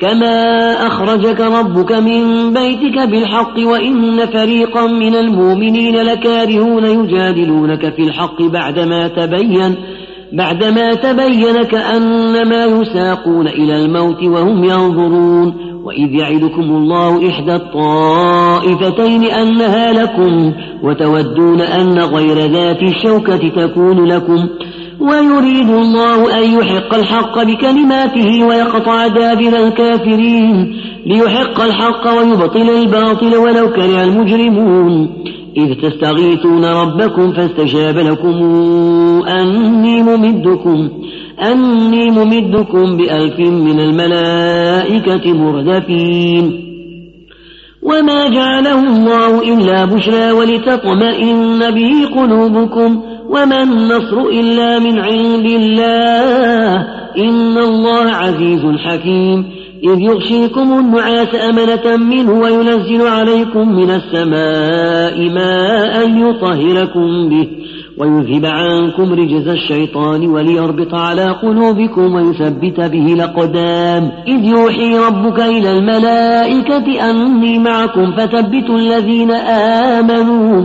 كما أخرجك ربك من بيتك بالحق وإن فريقا من المؤمنين لكارهون يجادلونك في الحق بعدما تبين بعدما تبين كأنما يساقون إلى الموت وهم ينظرون وإذ يعدكم الله إحدى الطائفتين أنها لكم وتودون أن غير ذات الشوكة تكون لكم ويريد الله أن يحق الحق بكلماته ويقطع دابر الكافرين ليحق الحق ويبطل الباطل ولو كره المجرمون. إذ تستغيثون ربكم فاستجاب لكم أني ممدكم أني ممدكم بألف من الملائكة مردفين. وما جعله الله إلا بشرى ولتطمئن به قلوبكم. وما النصر إلا من عند الله. إن الله عزيز حكيم. إذ يغشيكم النعاس أمنة منه وينزل عليكم من السماء ماء يطهركم به. ويذهب عنكم رجز الشيطان وليربط على قلوبكم ويثبت به الأقدام. إذ يوحي ربك إلى الملائكة أني معكم فثبتوا الذين آمنوا.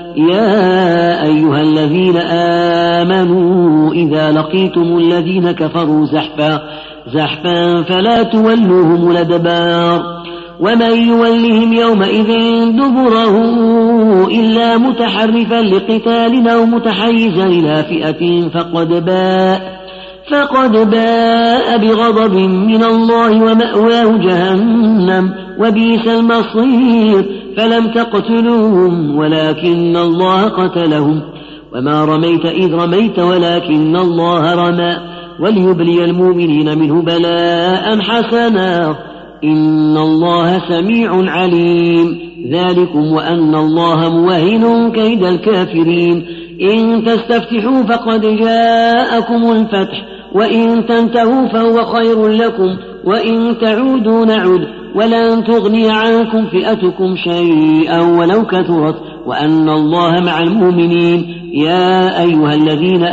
يا أيها الذين آمنوا إذا لقيتم الذين كفروا زحفا زحفا فلا تولوهم الأدبار. ومن يولهم يومئذ دبره إلا متحرفا لقتال أو متحيزا إلى فئة فقد باء. فقد باء بغضب من الله ومأواه جهنم وبئس المصير فلم تقتلوهم ولكن الله قتلهم وما رميت إذ رميت ولكن الله رمى وليبلي المؤمنين منه بلاء حسنا إن الله سميع عليم ذلكم وأن الله موهن كيد الكافرين إن تستفتحوا فقد جاءكم الفتح وإن تنتهوا فهو خير لكم وإن تعودوا نعد ولن تغني عنكم فئتكم شيئا ولو كثرت وأن الله مع المؤمنين يا أيها الذين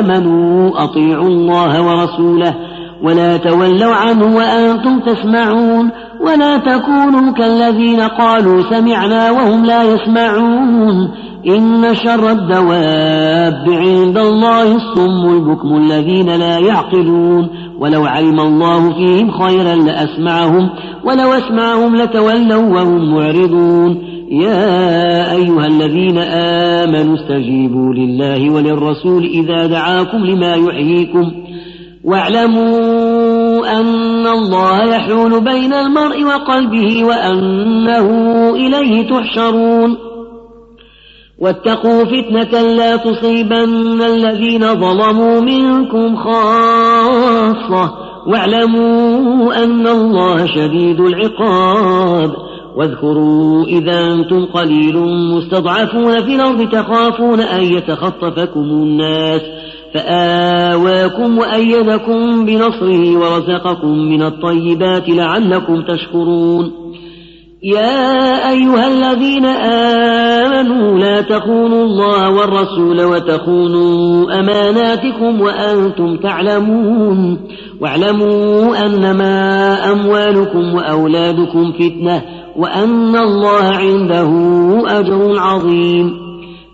آمنوا أطيعوا الله ورسوله ولا تولوا عنه وأنتم تسمعون ولا تكونوا كالذين قالوا سمعنا وهم لا يسمعون إن شر الدواب عند الله الصم البكم الذين لا يعقلون ولو علم الله فيهم خيرا لأسمعهم ولو أسمعهم لتولوا وهم معرضون يا أيها الذين آمنوا استجيبوا لله وللرسول إذا دعاكم لما يحييكم واعلموا أن الله يحول بين المرء وقلبه وأنه إليه تحشرون. واتقوا فتنة لا تصيبن الذين ظلموا منكم خاصة. واعلموا أن الله شديد العقاب. واذكروا إذا أنتم قليل مستضعفون في الأرض تخافون أن يتخطفكم الناس. فآواكم وأيدكم بنصره ورزقكم من الطيبات لعلكم تشكرون. يا أيها الذين آمنوا لا تخونوا الله والرسول وتخونوا أماناتكم وأنتم تعلمون. واعلموا أنما أموالكم وأولادكم فتنة وأن الله عنده أجر عظيم.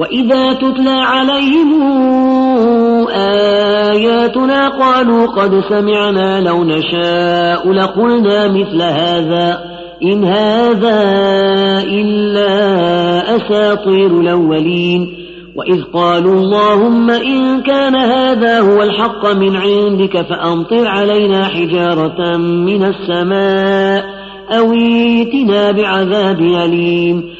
وإذا تتلى عليهم آياتنا قالوا قد سمعنا لو نشاء لقلنا مثل هذا إن هذا إلا أساطير الأولين وإذ قالوا اللهم إن كان هذا هو الحق من عندك فأمطر علينا حجارة من السماء أو ائتنا بعذاب أليم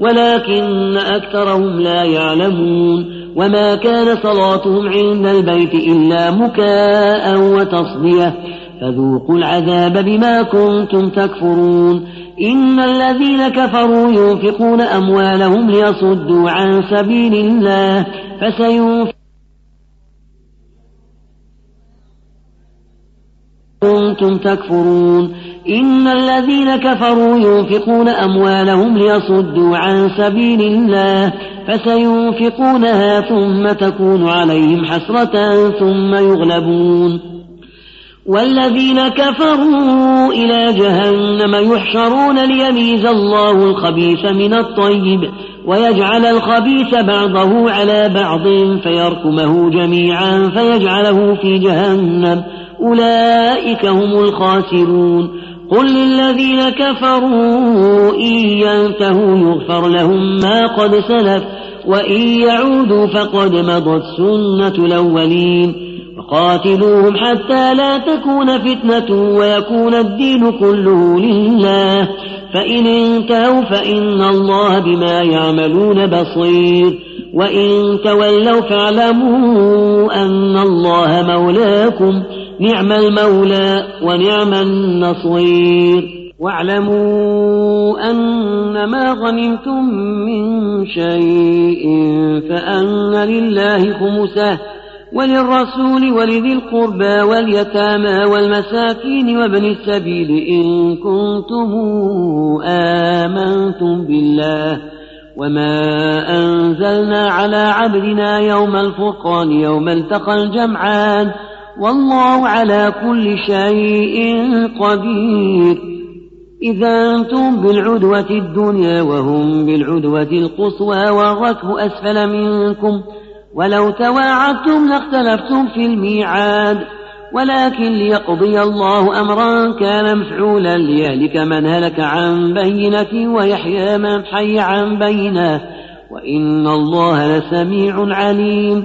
ولكن أكثرهم لا يعلمون وما كان صلاتهم عند البيت إلا مكاء وتصدية. فذوقوا العذاب بما كنتم تكفرون. إن الذين كفروا ينفقون أموالهم ليصدوا عن سبيل الله فسينفقون كنتم تكفرون. إن الذين كفروا ينفقون أموالهم ليصدوا عن سبيل الله فسينفقونها ثم تكون عليهم حسرة ثم يغلبون. والذين كفروا إلى جهنم يحشرون ليميز الله الخبيث من الطيب ويجعل الخبيث بعضه على بعض فيركمه جميعا فيجعله في جهنم. أولئك هم الخاسرون. قل للذين كفروا إن ينتهوا يغفر لهم ما قد سلف وإن يعودوا فقد مضت سنة الأولين. وقاتلوهم حتى لا تكون فتنة ويكون الدين كله لله. فإن انتهوا فإن الله بما يعملون بصير. وإن تولوا فاعلموا أن الله مولاكم نعم المولى ونعم النصير. واعلموا أن ما غنمتم من شيء فأن لله خمسه وللرسول ولذي القربى واليتامى والمساكين وابن السبيل. إن كنتم آمنتم بالله وما أنزلنا على عبدنا يوم الفرقان يوم التقى الجمعان. والله على كل شيء قدير. إذا أنتم بالعدوة الدنيا وهم بالعدوة القصوى والركب أسفل منكم. ولو تواعدتم لاختلفتم في الميعاد. ولكن ليقضي الله أمرا كان مفعولا. ليهلك من هلك عن بينة ويحيى من حي عن بينة. وإن الله لسميع عليم.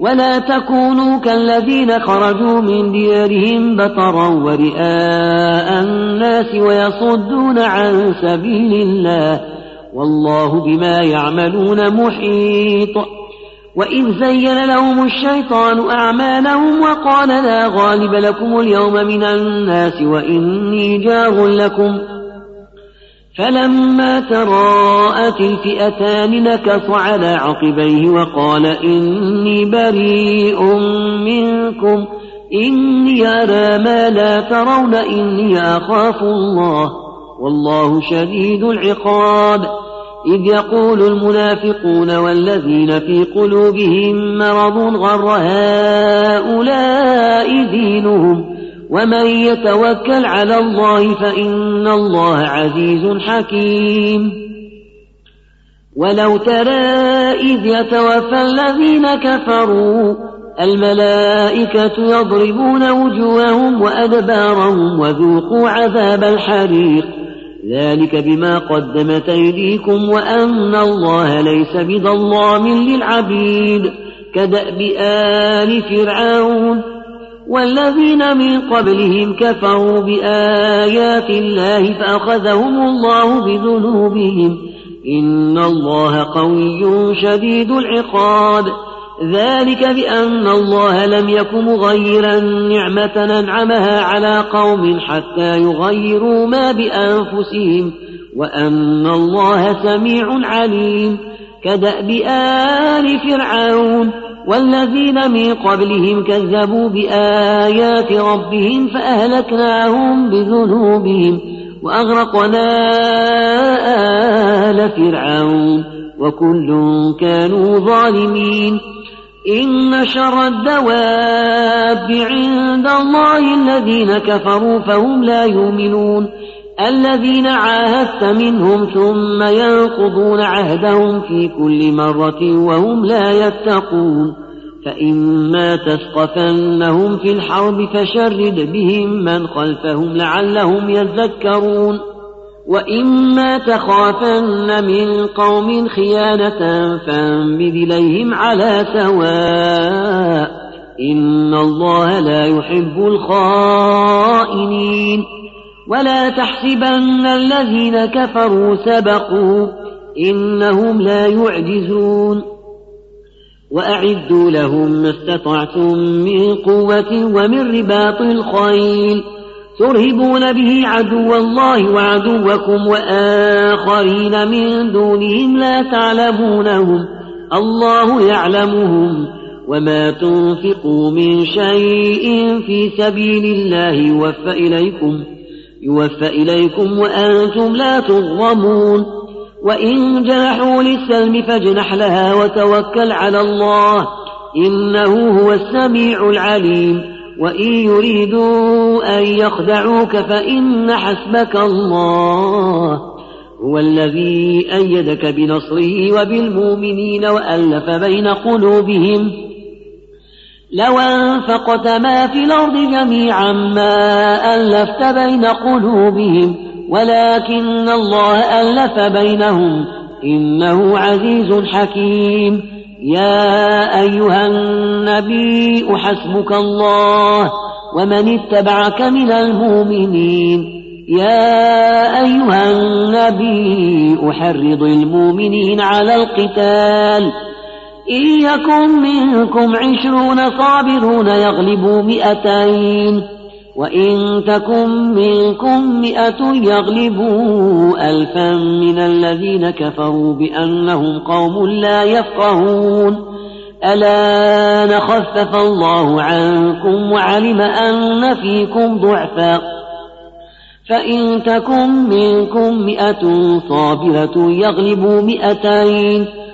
ولا تكونوا كالذين خرجوا من ديارهم بطرا ورئاء الناس ويصدون عن سبيل الله والله بما يعملون محيط وإذ زين لهم الشيطان أعمالهم وقال لا غالب لكم اليوم من الناس وإني جار لكم فلما تراءت الفئتان نكص على عقبيه وقال إني بريء منكم إني أرى ما لا ترون إني أخاف الله والله شديد العقاب. إذ يقول المنافقون والذين في قلوبهم مرض غر هؤلاء دينهم ومن يتوكل على الله فإن الله عزيز حكيم. ولو ترى إذ يتوفى الذين كفروا الملائكة يضربون وجوههم وأدبارهم وذوقوا عذاب الحريق. ذلك بما قدمت أيديكم وأن الله ليس بظلام للعبيد. كدأب آل فرعون والذين من قبلهم كفروا بآيات الله فأخذهم الله بذنوبهم. إن الله قوي شديد العقاب. ذلك بأن الله لم يك مغيرا نعمة ننعمها على قوم حتى يغيروا ما بأنفسهم. وأن الله سميع عليم. كدأب آل فرعون. والذين من قبلهم كذبوا بآيات ربهم فأهلكناهم بذنوبهم وأغرقنا آل فرعون وكل كانوا ظالمين. إن شر الدواب عند الله الذين كفروا فهم لا يؤمنون. الذين عاهدت منهم ثم ينقضون عهدهم في كل مرة وهم لا يتقون فإما تثقفنهم في الحرب فشرد بهم من خلفهم لعلهم يذكرون وإما تخافن من قوم خيانة فانبذ إليهم على سواء إن الله لا يحب الخائنين ولا تحسبن الذين كفروا سبقوا إنهم لا يعجزون. وأعدوا لهم ما استطعتم من قوة ومن رباط الخيل ترهبون به عدو الله وعدوكم وآخرين من دونهم لا تعلمونهم. الله يعلمهم وما تنفقوا من شيء في سبيل الله يوفى إليكم. يوفى إليكم وأنتم لا تظلمون. وإن جنحوا للسلم فاجنح لها وتوكل على الله. إنه هو السميع العليم. وإن يريدوا أن يخدعوك فإن حسبك الله. هو الذي أيدك بنصره وبالمؤمنين وألف بين قلوبهم. لو أنفقت ما في الأرض جميعا ما ألفت بين قلوبهم ولكن الله ألف بينهم إنه عزيز حكيم. يا أيها النبي حسبك الله ومن اتبعك من المؤمنين. يا أيها النبي أحرض المؤمنين على القتال. إن يكن منكم عشرون صابرون يغلبوا مئتين وإن تكن منكم مئة يغلبوا ألفا من الذين كفروا بأنهم قوم لا يفقهون. ألا نخفف الله عنكم وعلم أن فيكم ضعفا. فإن تكن منكم مئة صابرة يغلبوا مئتين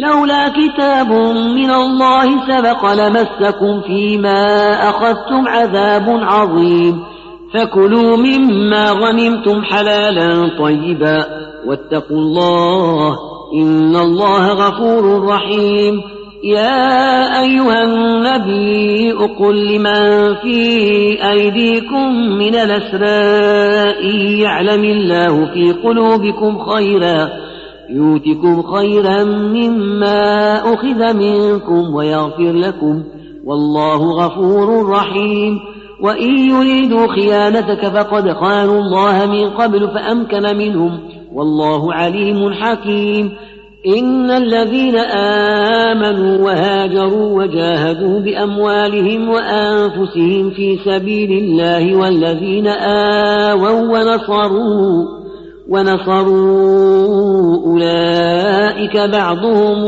لولا كتاب من الله سبق لمسكم فيما أخذتم عذاب عظيم. فكلوا مما غنمتم حلالا طيبا. واتقوا الله إن الله غفور رحيم. يا أيها النبي قل لمن في أيديكم من الأسراء يعلم الله في قلوبكم خيرا. يؤتكم خيرا مما أخذ منكم ويغفر لكم والله غفور رحيم وإن يريدوا خيانتك فقد خانوا الله من قبل فأمكن منهم والله عليم حكيم إن الذين آمنوا وهاجروا وجاهدوا بأموالهم وأنفسهم في سبيل الله والذين آووا ونصروا ونصروا أولئك بعضهم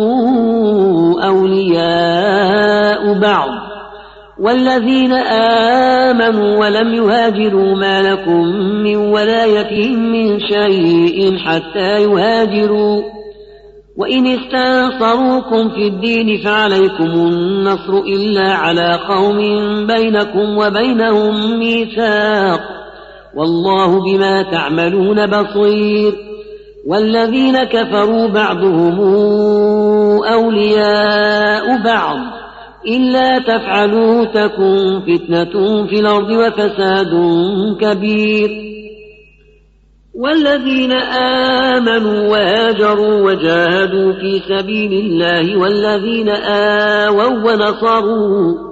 أولياء بعض. والذين آمنوا ولم يهاجروا ما لكم من ولايتهم من شيء حتى يهاجروا. وإن استنصروكم في الدين فعليكم النصر إلا على قوم بينكم وبينهم ميثاق. والله بما تعملون بصير والذين كفروا بعضهم أولياء بعض إلا تفعلوا تكن فتنة في الأرض وفساد كبير والذين آمنوا وهاجروا وجاهدوا في سبيل الله والذين آووا ونصروا